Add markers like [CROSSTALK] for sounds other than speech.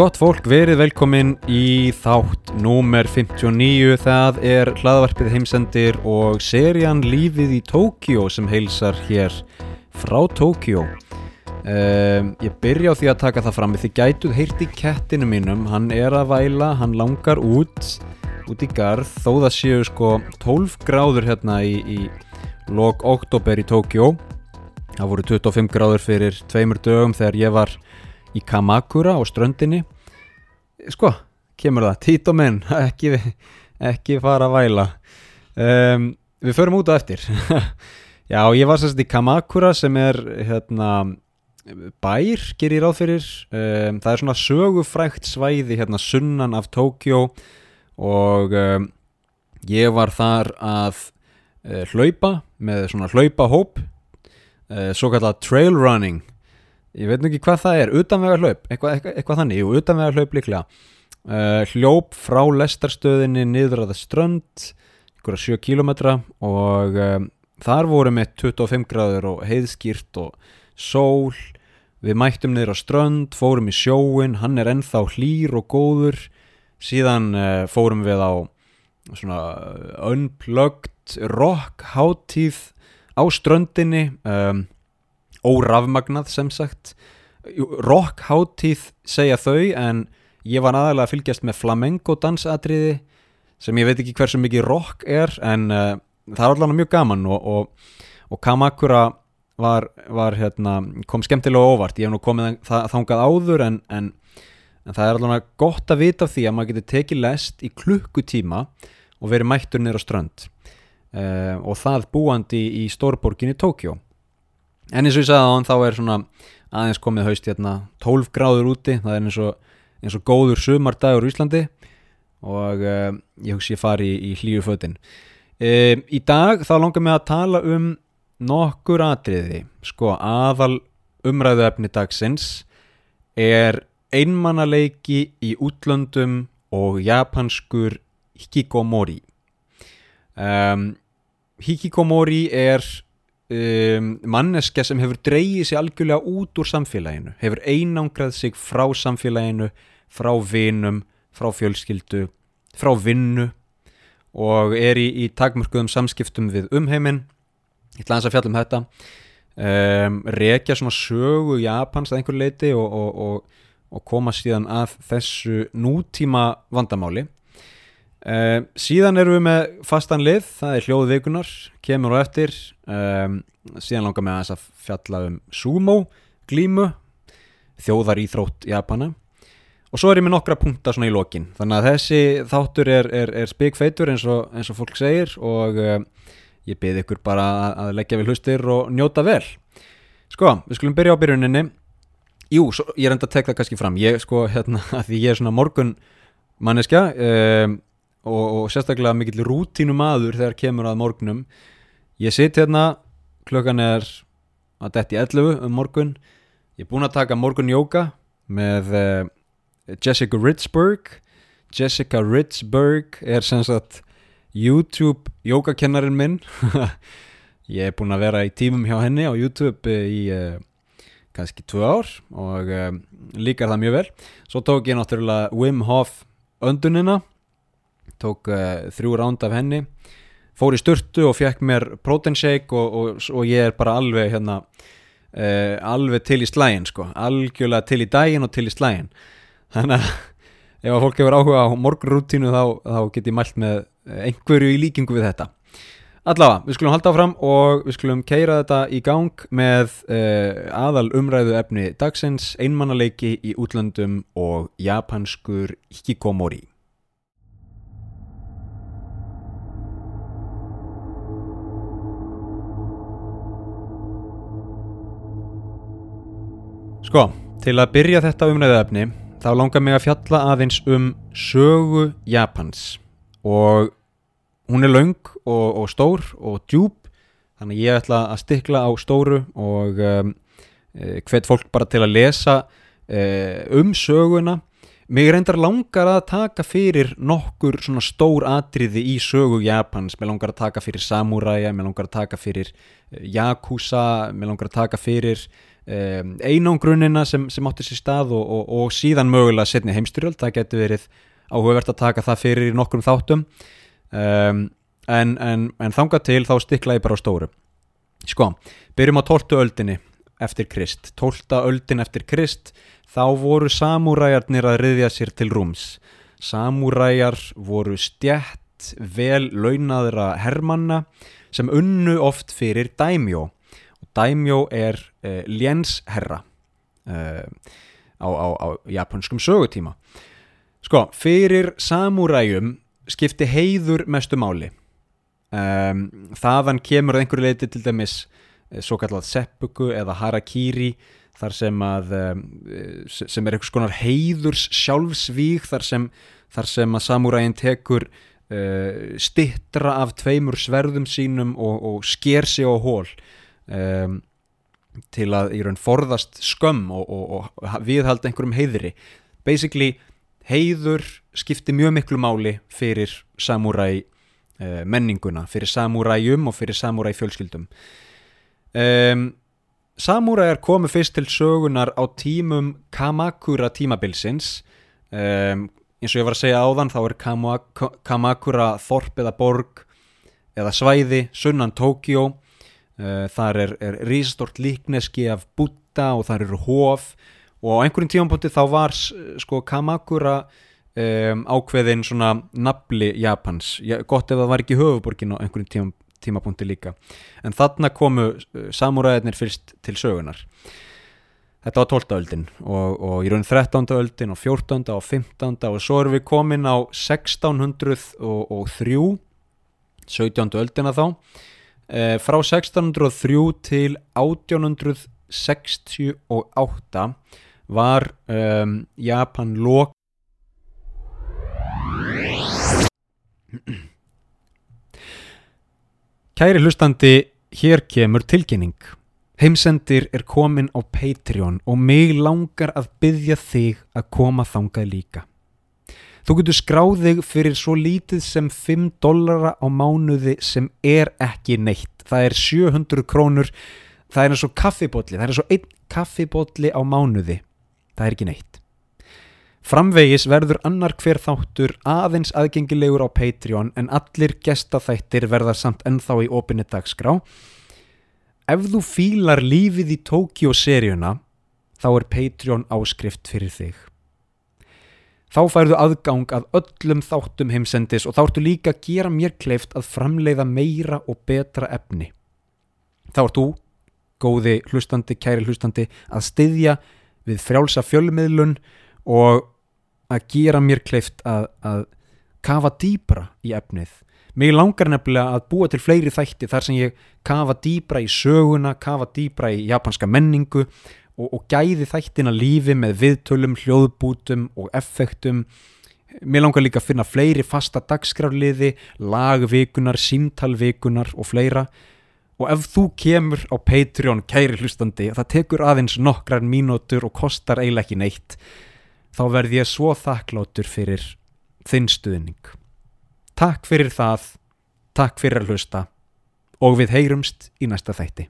Gott fólk, verið velkomin í þátt númer 59. Það er hlaðvarpið heimsendir og serían Lífið í Tókjó sem heilsar hér frá Tókjó. Um, ég byrja á því að taka það fram þið gætuð heyrt í kettinu mínum hann er að væla, hann langar út út í garð, þó það séu sko 12 gráður hérna í, í lok oktober í Tókjó það voru 25 gráður fyrir tveimur dögum þegar ég var í Kamakura á ströndinni. Sko, kemur það, tít og menn [LAUGHS] ekki, ekki fara að væla. Um, við förum út á eftir. [LAUGHS] Já, ég var sérst í Kamakura sem er hérna bær, ger ég ráð fyrir. Um, það er svona sögufrækt svæði hérna sunnan af Tókjó og um, ég var þar að uh, hlaupa með svona hlaupahóp uh, svo kallar trail running ég veit ekki hvað það er, utanvega hlaup eitthvað, eitthvað, eitthvað þannig, jú, utanvega hlaup líklega. Uh, hljóp frá lestarstöðinni niður að það strönd ykkur að 7 kilometra og um, þar voru með 25 gráður og heiðskýrt og sól. Við mættum niður á strönd, fórum í sjóin hann er ennþá hlýr og góður. Síðan uh, fórum við á svona unplugged rock hátíð á ströndinni um, órafmagnað sem sagt. Rock hátíð segja þau en ég var aðalega að fylgjast með flamenco dansatriði sem ég veit ekki hversu mikið rock er en uh, það er allavega mjög gaman og, og, og Kamakura var, var hérna, kom skemmtilega óvart. Ég hef nú komið það, þangað áður en, en, en það er allavega gott að vita því að maður getur tekið lest í klukkutíma og verið mættur nýra strönd. Uh, og það búandi í stórborginni Tókjó en eins og ég sagði á hann þá er svona aðeins komið haust hérna 12 gráður úti það er eins og, eins og góður sumardagur í Íslandi og uh, ég hugsi ég fari í, í hlýju fötin. Uh, í dag þá langar mig að tala um nokkur atriði. Sko aðal umræðuefni dagsins er einmannaleiki í útlöndum og japanskur hikikomori. Um, hikikomori er um, manneska sem hefur dreyið sig algjörlega út úr samfélaginu hefur einangrað sig frá samfélaginu frá vinum, frá fjölskyldu frá vinnu og er í, í takmörkuðum samskiptum við umheiminn. Ég ætla að fjalla um þetta. Um, rekja svona sögu Japans að einhver leiti og, og, og, og koma síðan að þessu nútíma vandamáli um, síðan erum við með fastan lið, það er hljóð vikunar kemur og eftir. Um, síðan langar með að fjalla um sumo, glímu þjóðar íþrótt Japana. Og svo er ég með nokkra punktar svona í lokin. Þannig að þessi þáttur er, er, er spikfeitur eins og, eins og fólk segir og um, ég byrði ykkur bara að leggja vel hlustir og njóta vel. Sko, við skulum byrja á byrjuninni. Jú, svo, ég er enda að tekla kannski fram. Ég sko, hérna, [LAUGHS] að því ég er svona morgun manneskja um, og, og sérstaklega mikill rútínu maður þegar kemur að morgunum ég sitt hérna, klukkan er að detti 11 um morgun. Ég er búin að taka morgun jóka með uh, Jessica Ritzberg. Jessica Ritzberg er sem sagt YouTube jógakennarinn minn. [LAUGHS] Ég er búin að vera í tímum hjá henni á YouTube í uh, kannski tvö ár og uh, líkar það mjög vel. Svo tók ég náttúrulega Wim Hof öndunina tók uh, þrjú ránd af henni fór í styrtu og fekk mér protein shake og, og, og ég er bara alveg hérna alveg til í slægin sko. Algjörlega til í daginn og til í slægin þannig að [LAUGHS] ef að fólk hefur áhuga á morgunrútínu þá, þá get ég mælt með einhverju í líkingu við þetta. Allavega, við skulum halda áfram og við skulum keira þetta í gang með uh, aðal umræðu efni dagsins, einmannaleiki í útlöndum og japanskur hikikomori Sko, til að byrja þetta umræðu efni þá langar mig að fjalla aðeins um sögu Japans. Og hún er laung og, og stór og djúb þannig ég ætla að stikla á stóru og um, hvet fólk bara til að lesa um söguna. Mig reyndar langar að taka fyrir nokkur svona stór atriði í sögu Japans, mér langar að taka fyrir samuræja, mér langar að taka fyrir yakuza, mér langar að taka fyrir um, einangrunina sem, sem átti sér stað og, og, og síðan mögulega setni heimstyrjöld, það getur verið áhugavert að taka það fyrir nokkrum þáttum um, en, en, en þanga til þá stikla ég bara á stóru sko, byrjum á 12. öldinni eftir Krist 12. öldin eftir Krist þá voru samúræjarnir að riðja sér til rúms samúræjar voru stjætt vel launaðra hermanna sem unnu oft fyrir dæmjó dæmjó er eh, lénsherra eh, á, á, á japanskum sögutíma. Sko, fyrir samúræjum skipti heiður mestu máli. Um, þaðan kemur einhverju leiti til dæmis eh, svo kallað seppuku eða harakiri þar sem að sem er einhvers konar heiðurs sjálfsvík þar sem, þar sem að samúrægin tekur uh, stittra af tveimur sverðum sínum og, og sker sig á hól um, til að í raun forðast skömm og, og, og viðhalda einhverjum heiðri. Basically heiður skipti mjög miklu máli fyrir samúræ uh, menninguna, fyrir samúræjum og fyrir samúræ fjölskyldum um, samúræjar komu fyrst til sögunar á tímum Kamakura tímabilsins. Um, eins og ég var að segja áðan þá er Kamak Kamakura þorp eða borg eða svæði sunnan Tókjó þar er, er rísastort líkneski af Buddha og þar eru hof og á einhverjum tímapunkti þá var sko Kamakura um, ákveðin svona nafli Japans, ja, gott ef það var ekki höfuborgin á einhverjum tímapunkti tímapunkti líka en þarna komu samúræðinir fyrst til sögunar þetta var 12. öldin og, og í raun 13. öldin og 14. og 15. og svo erum við komin á 1603 17. öldina þá e, frá 1603 til 1868 var um, Japan lok Kæri hlustandi, hér kemur tilkynning. Heimsendir er komin á Patreon og mig langar að byggja þig að koma þangað líka. Þú getur skráðið fyrir svo lítið sem 5 dollara á mánuði sem er ekki neitt. Það er 700 krónur, það er eins og kaffibotli, það er eins og einn kaffibotli á mánuði. Það er ekki neitt. Framvegis verður annar hver þáttur aðeins aðgengilegur á Patreon en allir gestaþættir verða samt ennþá í opinni dagskrá. Ef þú fílar lífið í Tókjó-seríuna þá er Patreon áskrift fyrir þig. Þá færðu aðgang að öllum þáttum heimsendis og þá ertu líka að gera mér kleift að framleiða meira og betra efni. Þá ert þú, góði hlustandi, kæri hlustandi, að styðja við frjálsa fjölmiðlun og að gera mér kleift að, að kafa dýbra í efnið mig langar nefnilega að búa til fleiri þætti þar sem ég kafa dýbra í söguna kafa dýbra í japanska menningu og, og gæði þættina lífi með viðtölum, hljóðbútum og effektum mér langar líka að finna fleiri fasta dagskrafliði lagvikunar, símtalvikunar og fleira og ef þú kemur á Patreon kæri hlustandi það tekur aðeins nokkrar mínútur og kostar eiginlega ekki neitt þá verð ég svo þakkláttur fyrir þinn stuðning. Takk fyrir það, takk fyrir að hlusta og við heyrumst í næsta þætti.